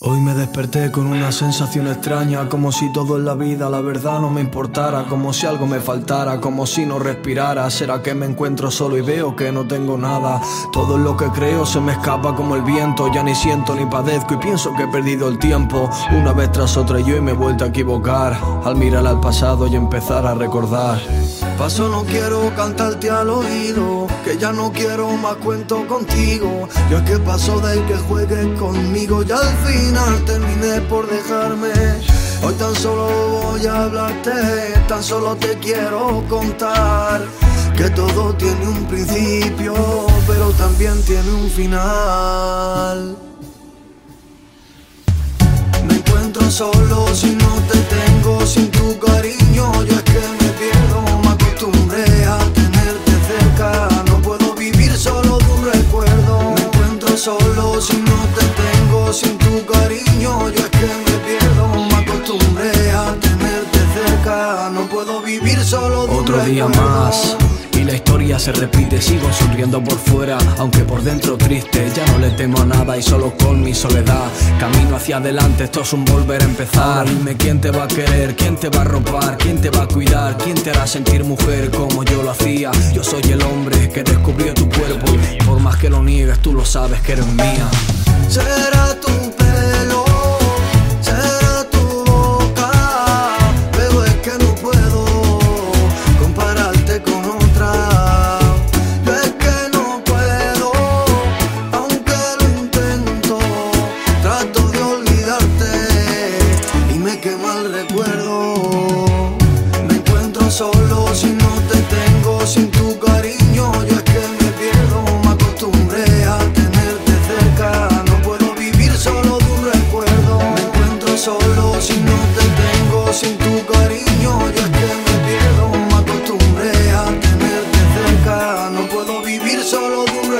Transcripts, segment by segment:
Hoy me desperté con una sensación extraña, como si todo en la vida la verdad no me importara, como si algo me faltara, como si no respirara. ¿Será que me encuentro solo y veo que no tengo nada? Todo lo que creo se me escapa como el viento, ya ni siento ni padezco y pienso que he perdido el tiempo. Una vez tras otra yo y me he vuelto a equivocar, al mirar al pasado y empezar a recordar. Paso no quiero cantarte al oído, que ya no quiero más cuento contigo. Yo es que paso de que juegues conmigo y al final terminé por dejarme. Hoy tan solo voy a hablarte, tan solo te quiero contar que todo tiene un principio, pero también tiene un final. Me encuentro solo si no te tengo, sin tu cariño, yo es que me pierdo, día más y la historia se repite, sigo sonriendo por fuera, aunque por dentro triste, ya no le temo a nada y solo con mi soledad camino hacia adelante, esto es un volver a empezar. Dime quién te va a querer, quién te va a ropar, quién te va a cuidar, quién te hará sentir mujer como yo lo hacía. Yo soy el hombre que descubrió tu cuerpo por más que lo niegues, tú lo sabes que eres mía. Será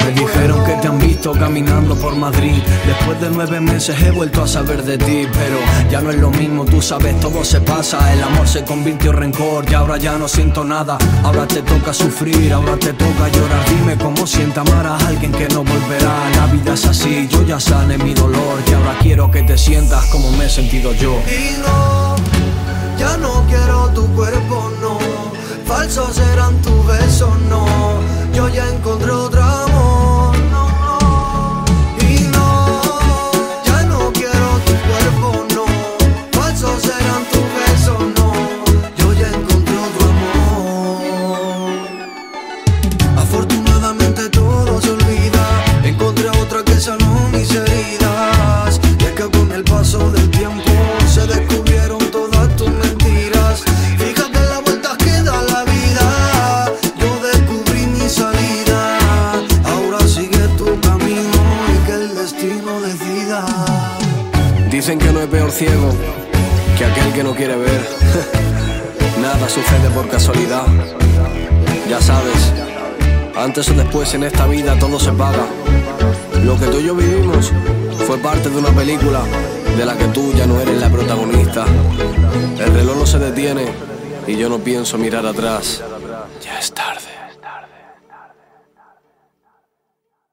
recuerdo. dijeron que te han visto caminando por Madrid. Después de nueve meses he vuelto a saber de ti, pero ya no es lo mismo, tú sabes, todo se pasa. El amor se convirtió en rencor y ahora ya no siento nada. Ahora te toca sufrir, ahora te toca llorar. Dime cómo sienta amar a alguien que no volverá. La vida es así, yo ya sané mi dolor y ahora quiero que te sientas como me he sentido yo. Y no, ya no quiero tu cuerpo, no. Falsos serán tus besos, no. Dicen que no es peor ciego que aquel que no quiere ver. Nada sucede por casualidad. Ya sabes, antes o después en esta vida todo se paga. Lo que tú y yo vivimos fue parte de una película de la que tú ya no eres la protagonista. El reloj no se detiene y yo no pienso mirar atrás.